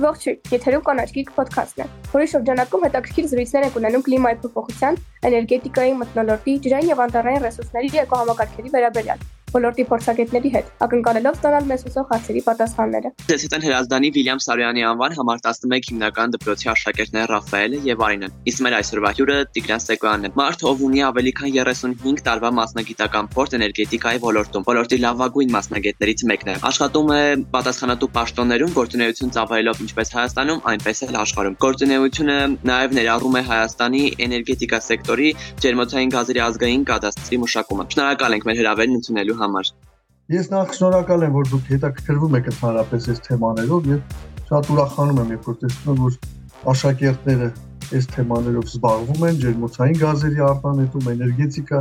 Ողջույն, եթերում կանաչ գիկ ոդքասթն է, որի շրջանակում հետաքրքիր զրույցներ ենք ունենում կլիմայի փոփոխության, էներգետիկայի, մթնոլորտի, ջրային եւ անտառային ռեսուրսների էկոհամակարգերի վերաբերյալ ոլորտի փորձագետների հետ, ակնկալելով ստանալ մեզ հուսող հարցերի պատասխանները։ Ձեզ հետ են Հրազդանի Վիլյամ Սարոյանի անվան համար 11 հիմնական դպրոցի աշակերտներ Ռաֆայելը եւ Արինեն։ Իսկ մեր այսօրվա հյուրը Տիգրան Սեկոյանն է։ Մարդ ով ունի ավելի քան 35 տարվա մասնագիտական փորձ էներգետիկայի ոլորտում, ոլորտի լավագույն մասնագետներից մեկն է։ Աշխատում է պատասխանատու պաշտոններում գործունեություն ծավալելով ինչպես Հայաստանում, այնպես էլ աշխարհում։ Գործունեությունը նաեւ ներառում է Հայաստանի էներգետիկա սեկտորի ջերմոցային գազերի ազգային կադաստրի մշակումը։ Շնորհակալ ենք մեր հրավերն ընդունելու համար։ Ես նախ շնորհակալ եմ, որ դուք հետաքրքրվում եք ընդհանրապես այս թեմաներով եւ շատ ուրախանում եմ, երբ որ տեսնում որ աշակերտները այս թեմաներով զբաղվում են, ջերմոցային գազերի արտանետում, էներգետիկա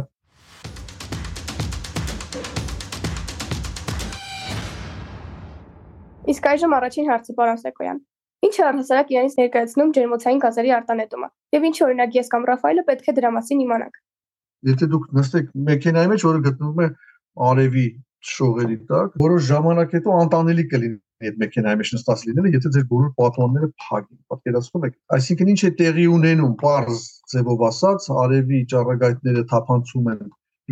Իսկ այժմ առաջին հարցը պարոն Սեկոյան։ Ինչ է առհասարակ իրենից ներկայացնում ջերմոցային գազերի արտանետումը եւ ինչ օրինակ ես կամ Ռաֆայելը պետք է դրա մասին իմանանք։ Եթե դուք նստեք մեքենայի մեջ, որը գտնվում է արևի շողերի տակ, որոշ ժամանակ հետո անտանելի կլինի այդ մեքենայի մեջ նստած լինելը, եթե ձեր բոլոր պատմանները փակին։ Պատկերացնում եք, այսինքն ինչ է տեղի ունենում, բարձ ձևով ասած, արևի ճառագայթները թափանցում են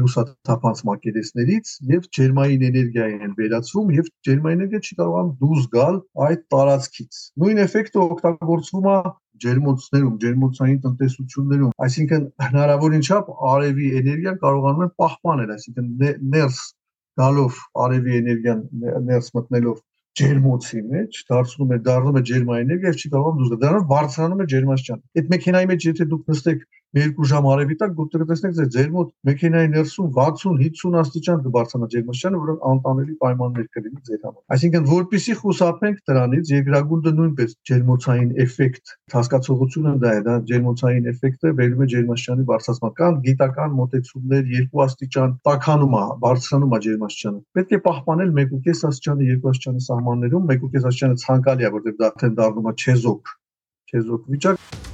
լուսաթափանց մակերեսներից եւ ջերմային էներգիա են վերածվում եւ ջերմային էներգիա չի կարողանում դուրս գալ այդ տարածքից։ Նույն էֆեկտը օգտագործվում է ջերմոցներում, ջերմոցային տնտեսություններում, այսինքն հնարավորին չափ արևի էներգիան կարողանում են պահպանել, այսինքն ներս գալով արևի էներգիան ներս մտնելով ջերմոցի մեջ դարձնում է դառնում է ջերմային էներգիա, չի կարողանում դուրս գալ։ Դրանով բարձրանում է ջերմաստիճանը։ Այդ մեքենայի մեջ եթե դուք նստեք երկու ժամ արևի տակ դուք կտեսնեք ձեր ձեր մոտ մեքենայի ներսում 60-50 աստիճան կբարձրանա ջերմաստիճանը, որը անտանելի պայմաններ կլինի ձեր համար։ Այսինքն, որpիսի խուսափենք դրանից, երկրագունդը նույնպես ջերմոցային էֆեկտ հասկացողությունը դա է, դա ջերմոցային էֆեկտը վերում է ջերմաստիճանի բարձրացման կան գիտական մոտեցումներ 2 աստիճան տաքանում է, բարձրանում է ջերմաստիճանը։ Պետք է պահպանել 1.5 աստիճանի 2 աստիճանի սահմաններում, 1.5 աստիճանը ցանկալի է, որտեղ դա թեն դառնում է չեզոք, չեզոք վիճակ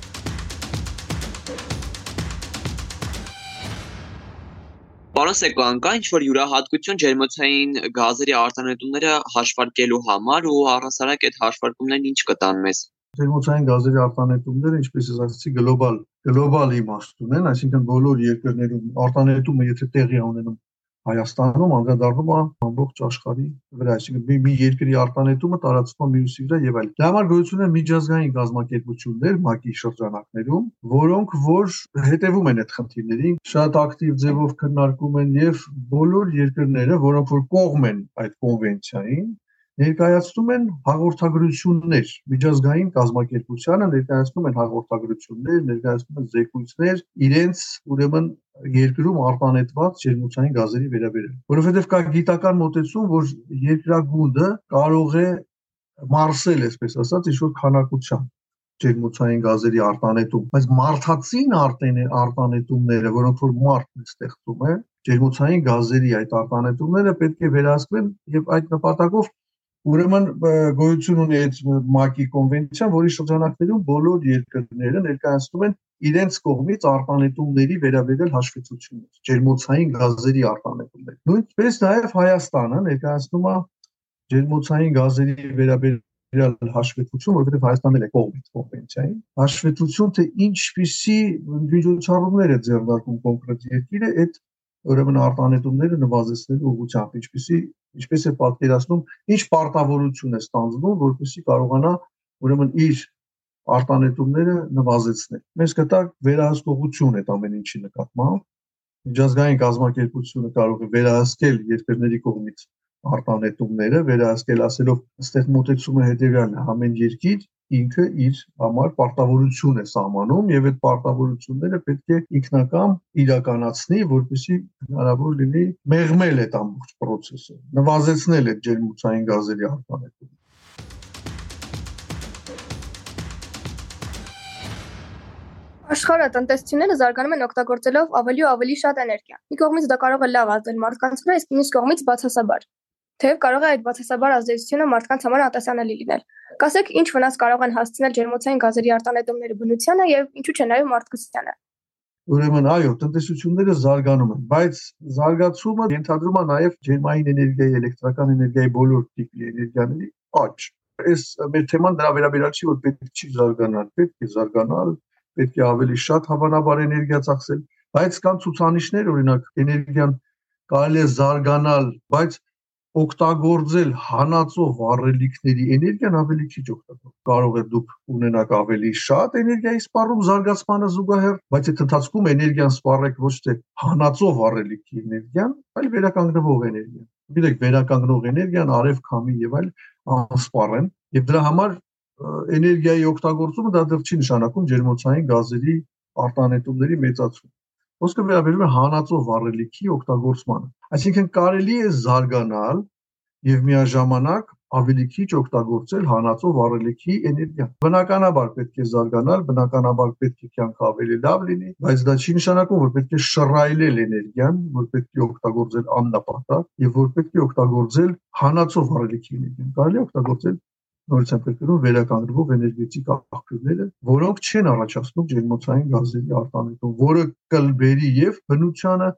Պարոն Սեկոյան, կա ինչ-որ յուրահատկություն ջերմոցային գազերի արտանետումները հաշվարկելու համար ու առհասարակ այդ հաշվարկումներն ինչ կտան մեզ։ Ջերմոցային գազերի արտանետումները, ինչպես ես ասացի, գլոբալ գլոբալ իմաստ ունեն, այսինքն բոլոր երկրներում արտանետումը եթե տեղի ունենում Հայաստանում անդրադառնում է ամբողջ աշխարհի վրա, այսինքն մի երկրի արտանետումը տարածվում մյուսի վրա եւ այլն։ Դա համար գոյություն են միջազգային կազմակերպություններ ՄԱԿ-ի շրջանակներում, որոնք որ հետևում են այդ խնդիրներին, շատ ակտիվ ձևով քննարկում են եւ բոլոր երկրները, որոնք որ կողմ են այդ կոնվենցիային, ներկայացնում են հաղորդագրություններ միջազգային կազմակերպությանը ներկայացնում են հաղորդագրություններ, ներկայացնում են զեկույցներ իրենց ուրեմն երկրում արտանետված ջերմոցային գազերի վերաբերյալ։ Որովհետև կա գիտական մոտեցում, որ երկրագունդը կարող է մարսել, այսպես ասած, ինչ որ քանակության ջերմոցային գազերի արտանետում, բայց մարդածին արտանետումները, որոնք որ մարդն է ստեղծում է, ջերմոցային գազերի այդ արտանետումները պետք է վերահսկվեն եւ այդ նպատակով Ուրեմն գոյություն ունի այդ ՄԱԿ-ի կոնվենցիան, որի շրջանակներում բոլոր երկրները ներկայացնում են իրենց կողմից արտանետումների վերաբերյալ հաշվետվություններ, ջերմոցային գազերի արտանետումներ։ Նույնպես նաև Հայաստանը ներկայացնում է ջերմոցային գազերի վերաբերյալ հաշվետվություն, որովհետև Հայաստանն էլ է կողմ այդ կոնվենցիային։ Հաշվետվություն, թե ինչպիսի միջոցառումներ է ձեռնարկում կոնկրետ երկիրը այդ ուրեմն արտանետումները նվազեցնելու ուղղությամբ, ինչպիսի ինչպես է պատկերացնում, ինչ պարտավորություն է ստանձնում, որպեսզի կարողանա ուրեմն իր արտանետումները նվազեցնել։ Մենք կտակ վերահսկողություն այդ ամեն ինչի նկատմամբ։ Միջազգային կազմակերպությունը կարող է վերահսկել երկրների կողմից արտանետումները, վերահսկել ասելով, ըստեղ մոտեցումը հետեւյալն է, ամեն երկիր ինքը իր համար պարտավորություն է սահմանում եւ այդ պարտավորությունները պետք է ինքնակամ իրականացնի, որպեսզի հնարավոր լինի մեղմել այդ ամբողջ process-ը, նվազեցնել այդ ջերմոցային գազերի արտանետումը։ Աշխարհը տնտեսությունները զարգանում են օգտագործելով ավելի ու ավելի շատ էներգիա։ Մի կողմից դա կարող է լավ ազդել մարդկանց վրա, իսկ մյուս կողմից բացասաբար։ Թեև կարող է այդ բացասաբար ազդեցությունը մարդկանց համար ատեսանելի լինել։ Կասեք, ինչ վնաս կարող են հասցնել ջերմոցային գազերի արտանետումները բնությանը եւ ինչու՞ չէ նաեւ մարդկությանը։ Ուրեմն այո, տնտեսությունները զարգանում են, բայց զարգացումը ենթադրում է նաև ջերմային էներգիայի, էլեկտրական էներգիայի բոլոր տիպի էներգիաների աճ։ այս մեր թեման դրա վերաբերյալ չի որ պետք չի զարգանալ, պետք է զարգանալ, պետք է ավելի շատ հավանաբար էներգիա ծախսել, բայց կան ցուցանիշներ, օրինակ էներգիան կարելի է զարգանալ, բայց օգտագործել հանածո վառելիքների էներգիան ավելի քիչ օգտագործել։ Կարող է դուք ունենաք ավելի շատ էներգիայի սպառում զարգացմանը զուգահեռ, բայց այդ ընթացքում էներգիան սպառեք ոչ թե հանածո վառելիքի էներգիան, այլ վերականգնվող էներգիան։ Գիտեք, վերականգնող էներգիան արև քամի եւ այլ անսպառ են եւ դրա համար էներգիայի օգտագործումը դա դեռ չի նշանակում ջերմոցային գազերի արտանետումների մեծացում։ Ոսկե վերաբերում է հանածո վառելիքի օգտագործմանը։ Այսինքն կարելի է զարգանալ եւ միաժամանակ ավելի քիչ օգտագործել հանածո վառելիքի էներգիա։ Բնականաբար պետք է զարգանալ, բնականաբար պետք է կյանքը ավելի լավ լինի, բայց դա չի նշանակում, որ պետք է շռայլել էներգիան, որ պետք է օգտագործել աննպատակ եւ որ պետք է օգտագործել հանածո վառելիքի էներգիան։ Կարելի օգտագործել նորից վերականգնվող էներգետիկ աղբյուրները, որոնք չեն առաջացնում ջերմոցային գազերի արտանետում, որը կլբերի եւ բնությանը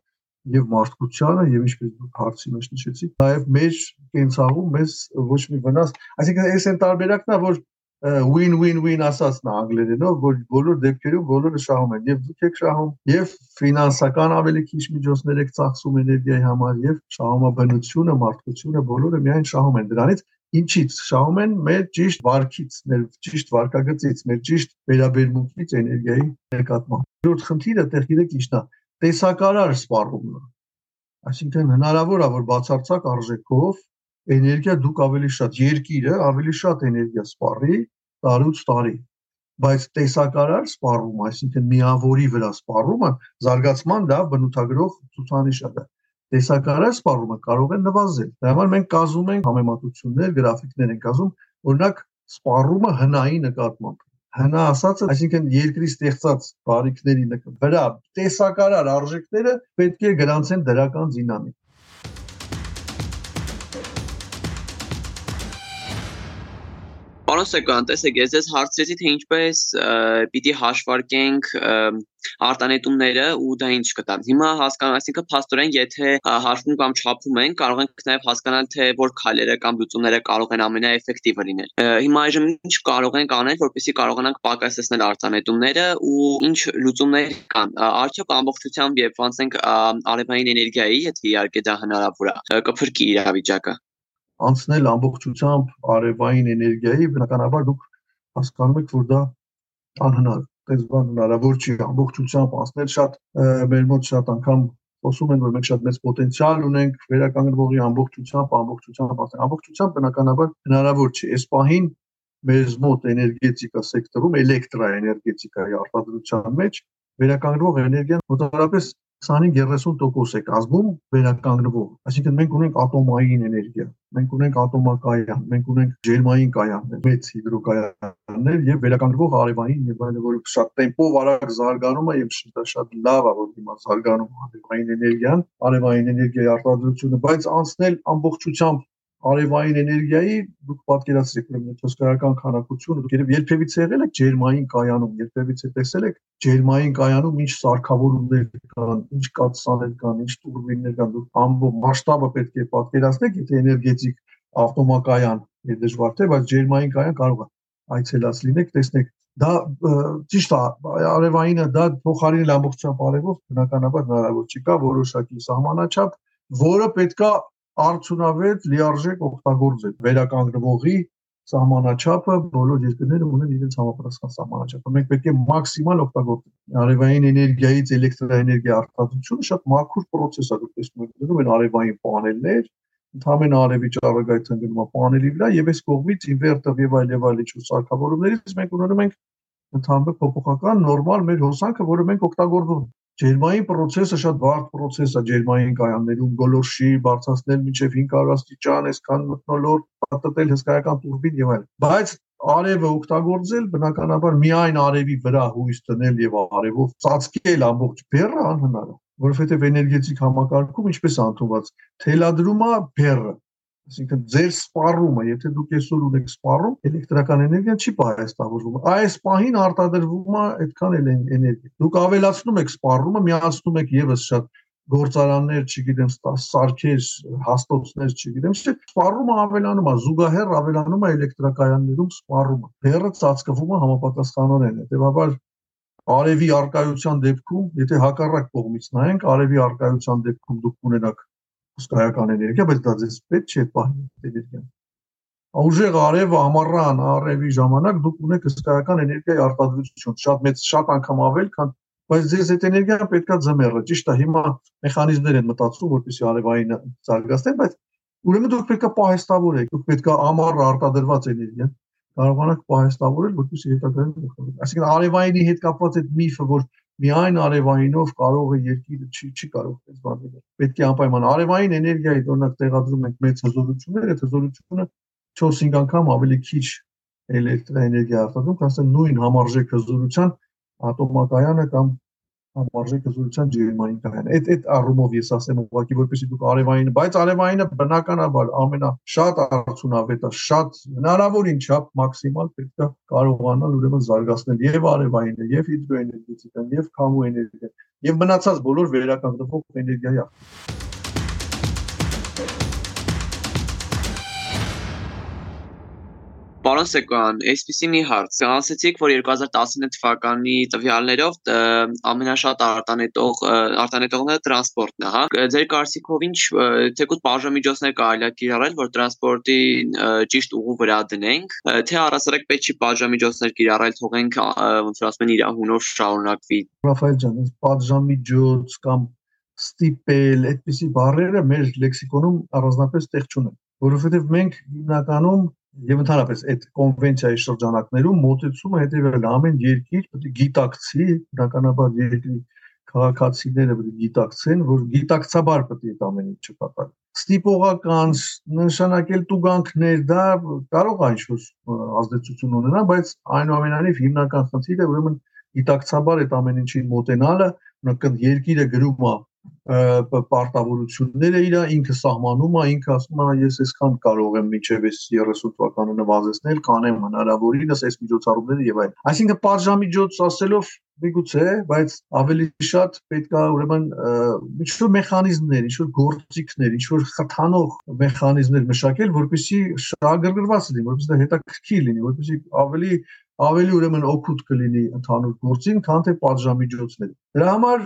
եւ մարդկությանը եւ ինչպես դուք հարցի մեջ նշեցիք, նաեւ մեր կենցաղում մեզ ոչ մի վնաս, այսինքն այս են տարբերակն է, որ win-win-win ասածն է անգլերենով, որ բոլոր դեպքերում բոլորը շահում են, եւ դուք եք շահում, եւ ֆինանսական ավելի քիչ միջոցներ եք ծախսում էներգիայի համար, եւ շահում է բնությունը, մարդկությունը, բոլորը միայն շահում են դրանից ինչից շահում են մեր ճիշտ վարկից, մեր ճիշտ վարկագծից, մեր ճիշտ վերաբերմունքից էներգիայի նկատմամբ։ Երրորդ խնդիրը տեղ գիտեք ինչն է, տեսակարար սպառումն է։ Այսինքն հնարավոր է որ բացարձակ արժեքով էներգիա դուք ավելի շատ երկիրը ավելի շատ էներգիա սպառի տարուց տարի բայց տեսակարար սպառում, այսինքն միավորի վրա սպառումը զարգացման դա բնութագրող ցուցանիշ է դա տեսակարար սպառումը կարող է նվազել։ Դա համար մենք կազմում ենք համեմատություններ, գրաֆիկներ ենք կազմում, օրինակ սպառումը հնայի նկատմամբ հնա ասածը, այսինքն երկրի ստեղծած բարիքների վրա տեսակարար արժեքները պետք է գրանցեն դրական դինամիկ։ Պարոն Սեկոյան, տեսեք, ես ձեզ հարցրեցի, թե ինչպես պիտի հաշվարկենք արտանետումները ու դա ինչ կտա։ Հիմա հասկանալ, այսինքն փաստորեն, եթե հաշվում կամ չափում են, կարող ենք նաև հասկանալ, թե որ քայլերը կամ լուծումները կարող են ամենաէֆեկտիվը լինել։ Հիմա այժմ ինչ կարող ենք անել, որպեսզի կարողանանք պակասեցնել արտանետումները ու ինչ լուծումներ կան։ Արդյոք ամբողջությամբ երբ անցնենք արևային էներգիայի, եթե իհարկե դա հնարավոր է, կփրկի իրավիճակը անցնել ամբողջությամբ արևային էներգիայի, բնականաբար դուք հասկանում եք, որ դա անհնար է։ Այս բան հնարավոր չի ամբողջությամբ անցնել շատ մեր մոտ շատ անգամ խոսում են, որ մենք շատ մեծ պոտենցիալ ունենք վերականգնվողի ամբողջությամբ, ամբողջությամբ ասենք, ամբողջությամբ բնականաբար հնարավոր չի։ Այս պահին մեր մոտ էներգետիկա սեկտորում, էլեկտրաէներգետիկայի արտադրության մեջ վերականգնվող էներգիան մոտավորապես 25-30% է կազմում վերականգնվող։ Այսինքն մենք ունենք ատոմային էներգիա, մենք ունենք ատոմակայան, մենք ունենք ջերմային կայաններ, մեծ հիդրոկայաններ եւ վերականգնվող արևային եւ այլն, որ շատ տեմպով արագ զարգանում է եւ դա շատ լավ է, որ հիմա զարգանում արևային էներգիան, արևային էներգիայի արտադրությունը, բայց անցնել ամբողջությամբ արևային էներգիայի դուք պատկերացրեք ուրեմն այդ հսկայական քանակությունը դուք երբ երբևիցե եղել եք ջերմային կայանում երբևիցե տեսել եք ջերմային կայանում ինչ սարքավորումներ կան ինչ կաթսաներ կան ինչ տուրբիններ կան դուք ամբողջ մասշտաբը պետք է պատկերացնեք եթե էներգետիկ ավտոմակայան է դժվար թե բայց ջերմային կայան կարող է այցելած լինեք տեսնեք դա ճիշտ է արևայինը դա փոխարինել ամբողջությամբ արևով բնականաբար հնարավոր չի կա որոշակի սահմանաչափ որը պետքա արդյունավետ լիարժեք օգտագործել վերականգնվողի սահմանաչափը բոլոր երկրները ունեն իրենց համապատասխան սահմանաչափը։ Մենք պետք է մաքսիմալ օգտագործենք։ Արևային էներգիայից էլեկտրաէներգիա արտադրությունը շատ մաքուր process է, դուք տեսնում եք, դնում են արևային պանելներ, ընդհանրեն արևի ճառագայթն գնում է պանելի վրա եւ այս կողմից ինվերտոր եւ այլ եւ այլ իջու սարքավորումներից մենք ունենում ենք ընդհանուր փոփոխական նորմալ մեր հոսանքը, որը մենք օգտագործում Ջերմային process-ը շատ բարդ process է ջերմային կայաններում գոլորշի բարձրացնել մինչև 500 աստիճան, այսքան մթնոլորտ պատտել հսկայական տուրբին եւ այլն։ Բայց արևը օգտագործել բնականաբար միայն արևի վրա հույս դնել եւ արևով ծածկել ամբողջ բեռը անհնար է, որովհետեւ էներգետիկ համակարգում ինչպես ընդունված թելադրում է բեռը Այսինքն ձեր սպառումը, եթե դուք այսօր ունեք սպառում, էլեկտրական էներգիան չի պահեստավորվում։ Այս պահին արտադրվում է այդքան էլ էներգիա։ Դուք ավելացնում եք սպառումը, միացնում եք եւս շատ գործարաններ, չգիտեմ, սարքեր, հաստոցներ, չգիտեմ, չէ, սպառումը ավելանում է, զուգահեռ ավելանում է էլեկտրակայաններում սպառումը։ Բերը ծածկվում է համապատասխանորեն։ Հետևաբար արևի արկայության դեպքում, եթե հակառակ կողմից նայենք, արևի արկայության դեպքում դուք ունենաք հսկայական էներգիա, բայց դա ձեզ պետք չէ պահի էներգիան ուժեղ արևը ամառան արևի ժամանակ դուք ունեք հսկայական էներգիայի արտադրություն, շատ մեծ, շատ անգամ ավել, քան բայց ձեզ այդ էներգիան պետքա ձմեռը, ճիշտ է, հիմա մեխանիզմներ են մտածում, որպեսզի արևային զարգացնեն, բայց ուրեմն դուք պետքա պահեստավորեք, դուք պետքա ամառը արտադրված էներգիան կարողանաք պահեստավորել, որպեսզի հետագայում Այսինքն արևայինի հետ կապված այդ միֆը, որ միայն արևայինով կարող է երկիրը չի չի կարող այս բանը։ Պետք է անպայման արևային էներգիայի օրինակ տեղադրում ենք մեծ հզորություններ, այդ հզորությունը 4-5 անգամ ավելի քիչ էլեկտրաէներգիա արտադրում, քան նույն համարժեք հզորության ատոմակայանը կամ համարժեք հզորության ջերմային կայանը։ Այդ այդ առումով ես ասեմ ուղղակի որպեսզի դուք արևային, բայց արևայինը բնականաբար ամենա շատ արդյունավետը, շատ հնարավորին չափ մաքսիմալ պետք է կարողանալ ուրեմն զարգացնել եւ արևայինը, եւ հիդրոէներգետիկան, եւ քամու էներգիան, եւ մնացած բոլոր վերականգնվող էներգիայի Պարոն Սեկոյան, այսպեսի մի հարց։ Ասացիք, որ 2019 թվականի տվյալներով ամենաշատ արտանետող արտանետողները տրանսպորտն է, հա։ Ձեր կարծիքով ինչ թեկուզ բաժամիջոցներ կարելի է կիրառել, որ տրանսպորտի ճիշտ ուղու վրա դնենք, թե առասարակ պետք չի բաժամիջոցներ կիրառել, թողենք ոնց որ ասում են իր հունով շարունակվի։ Ռաֆայել ջան, բաժամիջոց կամ ստիպել, այդպիսի բառերը մեր լեքսիկոնում առանձնապես տեղ չունեն, որովհետև մենք հիմնականում եւ ընդհանրապես այդ կոնվենցիայի շրջանակներում մոտեցումը հետեւել ամեն երկիր պետք է գիտակցի բնականաբար երկրի քաղաքացիները պետք է գիտակցեն որ գիտակցաբար պետք է այդ ամեն ինչը կատարվի ստիպողական նշանակել տուգանքներ դա կարող է ինչ-որ ազդեցություն ունենա բայց այնուամենայնիվ հիմնական խնդիրը ուրեմն գիտակցաբար այդ ամեն ինչին մոտենալը նկդ երկիրը գրում է պարտավորությունները իր ինքը սահմանում է, ինքը ասում է ես այսքան կարող եմ միջև այս 30 թվականը նվազեցնել, կանեմ հնարավորինս այս միջոցառումները եւ այլն։ Այսինքն պարժամիջոց ասելով միգուցե, բայց ավելի շատ պետք է ուրեմն ինչ-որ մեխանիզմներ, ինչ-որ գործիքներ, ինչ-որ խթանող մեխանիզմներ մշակել, որպեսզի շահագրգռված լինի, որպեսզի հետաքրքիր լինի, որպեսզի ավելի ավելի ուրեմն օգուտ կլինի ընդհանուր գործին, քան թե պատժամիջոցները։ Դրա համար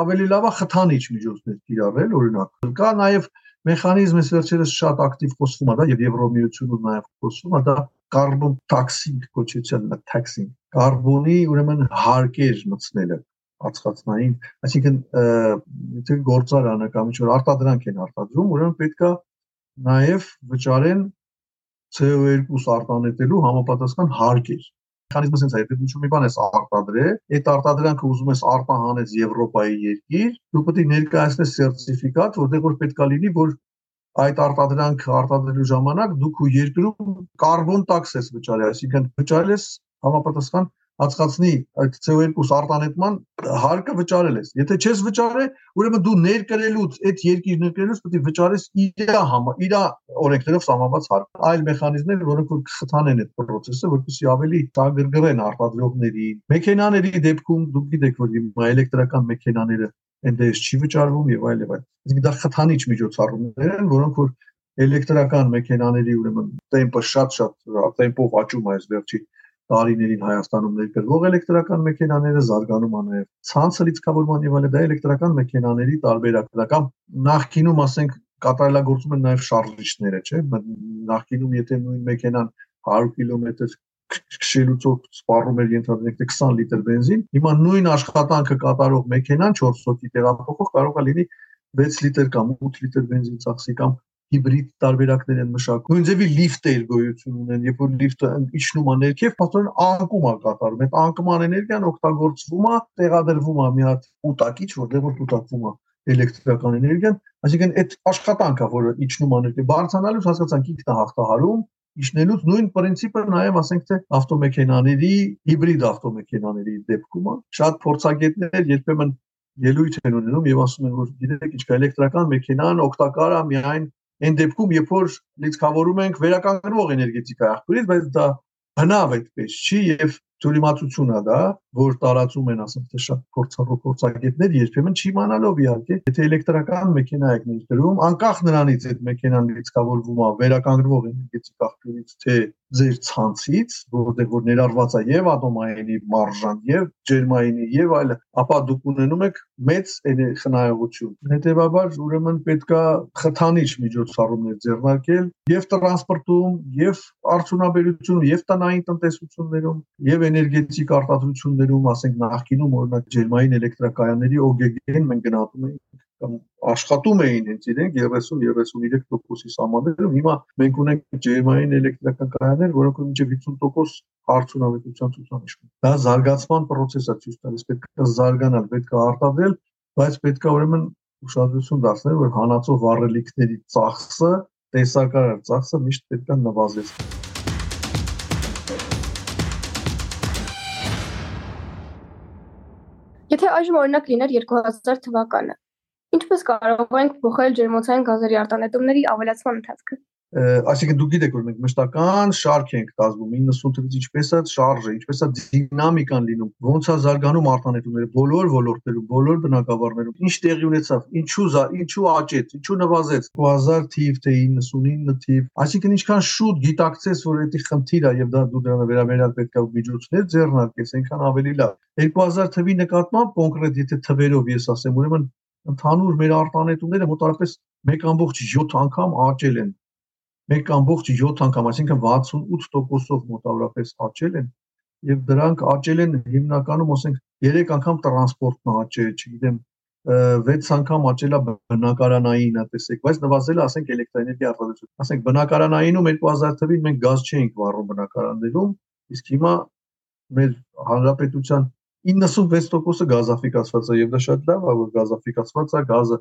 ավելի լավ է խթանիչ միջոցներ կիրառել, օրինակ։ Կա նաև մեխանիզմ, ես վերջերս շատ ակտիվ խոսվում է դա եւ Եվրոմիությունում նաև խոսվում է դա carbon taxing կոչեցնելն է, taxing։ Կարբոնի ուրեմն հարկեր մտցնելը ածխածնային, այսինքն եթե գործարանը կամ ինչ-որ արտադրանք են արտադրում, ուրեմն պետքա նաև վճարեն CO2 արտանետելու համապատասխան հարկ էր մեխանիզմը sense է, եթե դու մի բան ես արտադրել, այդ արտադրանքը ուզում ես արտահանես Եվրոպայի երկիր, դու պետք է ներկայացնես սերտիֆիկատ, որտեղ որ պետքա լինի, որ այդ արտադրանքը արտադրելու ժամանակ դու քո երկրում կարբոն տաքս ես վճարել, այսինքն վճարել ես համապատասխան հացկացնի այդ CO2 արտանետման հարկը վճարել ես։ Եթե չես վճարել, ուրեմն դու ներկրելուց այդ երկիր ներկրելուց պետք է վճարես իր համա, իր օրենքներով սահմանված հարկ։ Այլ մեխանիզմներ, որոնք որ կխթանեն այդ process-ը, որպեսզի ավելի ծագրգռեն արտադրողների, մեքենաների դեպքում դուք գիտեք, որ հիմա էլեկտրական մեքենաները այնտեղից չի վճարվում եւ այլ եւ այլ։ Իսկ դա խթանիչ միջոցառումներ են, որոնք որ էլեկտրական մեքենաների ուրեմն տեմպը շատ-շատ տեմպով աճում է այս վերջի տարիներին Հայաստանում ներկրվող էլեկտրական մեքենաները զարգանում են նաև ցանցը լիցքավորման եւ այլն դա էլեկտրական մեքենաների կամ նախկինում ասենք կատարելագործում են նաև շարժիչները, չէ՞։ Նախկինում եթե նույն մեքենան 100 կիլոմետր քշելուց սպառում էր ենթադրենք 20 լիտր բենզին, հիմա նույն աշխատանքը կատարող մեքենան 4 հոգի տեղափոխող կարող է լինի 6 լիտր կամ 8 լիտր բենզին ծախսի կամ հիբրիդ տարբերակներ են մշակում։ Նույն ձևի լիֆտեր գոյություն ունեն, երբ որ լիֆտը իջնում է ներքև, պատճառն անկում է կատարում։ Այդ անկման էներգիան օգտագործվում է, տեղադրվում է մի հատ կուտակիչ, որտեղ որ կուտակվում է էլեկտրական էներգիան, այսինքն այդ աշխատանքը, որը իջնում է ներքև, բարձրանալուց հասկացանք ինքն է հաղթահարում, իջնելուց նույն principle նաև ասենք թե ավտոմեքենաների, հիբրիդ ավտոմեքենաների դեպքում է։ Շատ փորձագետներ երբեմն ելույթ են ունենում եւ ասում են որ գիտեք ինչ կա էլեկտրական մեքենան օգտակար է միայն այն դեպքում, երբ որ լիցքավորում ենք վերականգնող էներգետիկայի աղբյուրից, բայց դա հնավ այդպես չի եւ ծուրիմացությունն է դա, որ տարածում են, ասենք թե շատ փորձառու փորձագետներ երբեմն չիմանալով իհարկե, եթե էլեկտրական մեքենա եք ներդրում, անկախ նրանից այդ մեքենան լիցքավորվում է վերականգնվող էներգետիկ աղբյուրից, թե ձեր ցանցից, որտեղ որ ներառված է եւ ատոմայինի մարժան, եւ ջերմայինի եւ այլը, ապա դուք ունենում եք մեծ խնայողություն։ Հետևաբար ուրեմն պետքա խթանիչ միջոցառումներ ձեռնարկել եւ տրանսպորտում, եւ արդյունաբերությունում, եւ տնային տնտեսություններում, եւ էներգետիկ արտադրություններում, ասենք նախկինում օրինակ ջերմային էլեկտրակայանների OGG-ին մենք գնահատում էինք կամ աշխատում էին հենց իրենք 30-33%-ի սահմաններում։ Հիմա մենք ունենք ջերմային էլեկտրական կայաններ, որոնք մինչև 50% արդյունավետության ցուցանիշ ունեն։ Դա զարգացման process է ցույց տալիս, պետք է զարգանալ, պետք է արտադրել, բայց պետք է ուրեմն ուշադրություն դարձնել, որ հանածո վառելիքների ծախսը, տեսակարար ծախսը միշտ պետք է նվազեցնել։ այժմ օրինակ լիներ 2000 թվականը, Ինչպես կարող ենք փոխել ջերմոցային գազերի արտանետումների ավելացման ընթացքը։ Այսինքն դուք գիտեք որ մենք մշտական շարք ենք կազմում 90 թվականից ինչպես է շարժը, ինչպես է դինամիկան լինում, ոնց է զարգանում արտանետումները բոլոր ոլորտներում, բոլոր բնակավարներում, ինչ տեղի ունեցավ, ինչու ինչու աճեց, ինչու նվազեց 2000 թիվ թե 99 թիվ, այսինքն ինչքան շուտ գիտակցես որ դա խնդիր է եւ դա դու դրան վերաբերյալ պետք է միջոցներ ձեռնարկես, այնքան ավելի լավ։ 2000 թվի նկատմամբ կոնկրետ եթե թվերով ես ասեմ, ուրեմն ընդհանուր մեր արտանետումները մոտավորապես 1.7 անգամ աճել են 1.7 անգամ, այսինքն 68%-ով մոտավորապես աճել են եւ դրանք աճել են հիմնականում ասենք 3 անգամ տրանսպորտն աճել, չգիտեմ 6 անգամ աճել է բնակարանայինը, տեսեք, բայց նվազել է ասենք էլեկտրակայանի արտադրություն։ Ասենք բնակարանայինում 2000 թվին մենք գազ չէինք վառում բնակարաններում, իսկ հիմա մեր հանրապետության 96%-ը գազաֆիկացված է եւ դա շատ լավ է որ գազաֆիկացված է գազը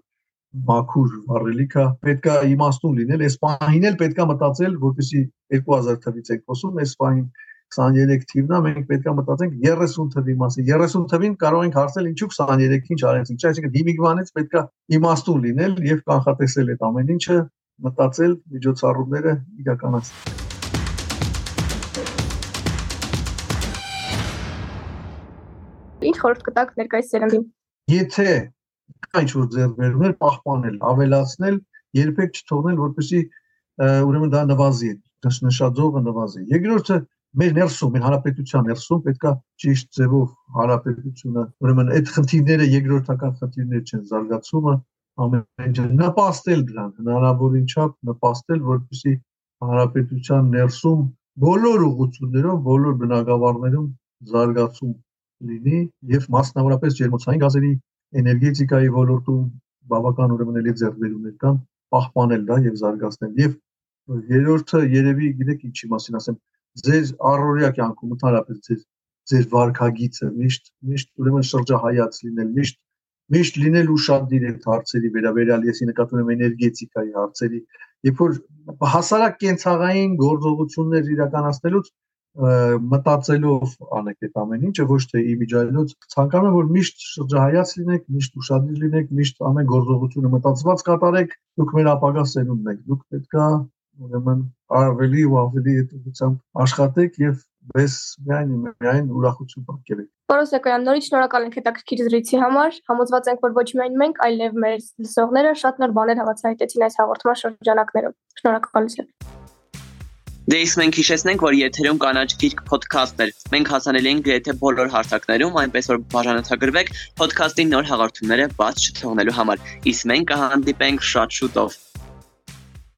մաքուր վառելիքա պետքա իմաստուն լինել այս պահին էլ պետքա մտածել որպեսի 2000 թվից եք խոսում այս պահին 23 թիվն է մենք պետքա մտածենք 30 թվի մասին 30 թվին կարող ենք հարցնել ինչու 23-ին չարեցինք չէ այսինքն դիմիկվանից պետքա իմաստուն լինել եւ կանխատեսել այդ ամեն ինչը մտածել միջոցառումները իրականացնել Ինչ խորհուրդ կտաք ներկայիս սերնդին։ Եթե կա ինչ-որ ձեռքբերումներ պահպանել, ավելացնել, երբեք չթողնել, որպեսզի ուրեմն դա նվազի, նշաձողը նվազի։ Երկրորդը մեր ներսում, մեր հանրապետության ներսում պետքա ճիշտ ձևով հանրապետությունը, ուրեմն այդ խնդիրները երկրորդական խնդիրներ չեն զարգացումը, ամեն ինչը նպաստել դրան, հնարավորին չափ նպաստել, որպեսզի հանրապետության ներսում բոլոր ուղություններով, բոլոր բնակավարներում զարգացում լինի եւ մասնավորապես ջերմոցային գազերի էներգետիկայի ոլորտում բավական ուրեմն էլի ձեռքբերումներ կան պահպանել դա եւ զարգացնել եւ երրորդը երևի գիտեք ինչի մասին ասեմ ձեր առօրյա կյանքում ընդհանրապես ձեր ձեր վարկագիծը միշտ միշտ ուրեմն շրջահայաց լինել միշտ միշտ լինել ուշադիր այդ հարցերի վերաբերյալ եսի նկատում եմ էներգետիկայի հարցերի երբ որ հասարակ կենցաղային գործողություններ իրականացնելուց մտածելով անեք այդ ամեն ինչը ոչ թե իմիջայլոց ցանկանում եմ որ միշտ շրջահայաց լինեք միշտ ուշադիր լինեք միշտ ամեն գործողությունը մտածված կատարեք դուք մեր ապագա սերունդն եք դուք պետքա ուրեմն ավելի ու ավելի հետուությամբ աշխատեք եւ բես միայն միայն ուրախություն պատկերեք Պարոս Սակոյան, նորից շնորհակալ ենք հետաքրքիր զրույցի համար։ Համոզված ենք, որ ոչ միայն մենք, այլև մեր լսողները շատ նոր բաներ հավացահայտեցին այս հաղորդման շրջանակներում։ Շնորհակալություն։ Դե իսկ մենք հիշեցնենք, որ եթերում կանաչ գիրք ոդքասթներ։ Մենք հասանելի ենք գրեթե բոլոր հարթակներում, այնպես որ բաժանորդագրվեք ոդքասթի նոր հաղորդումները բաց չթողնելու համար։ Իսկ մենք կհանդիպենք շատ շուտով։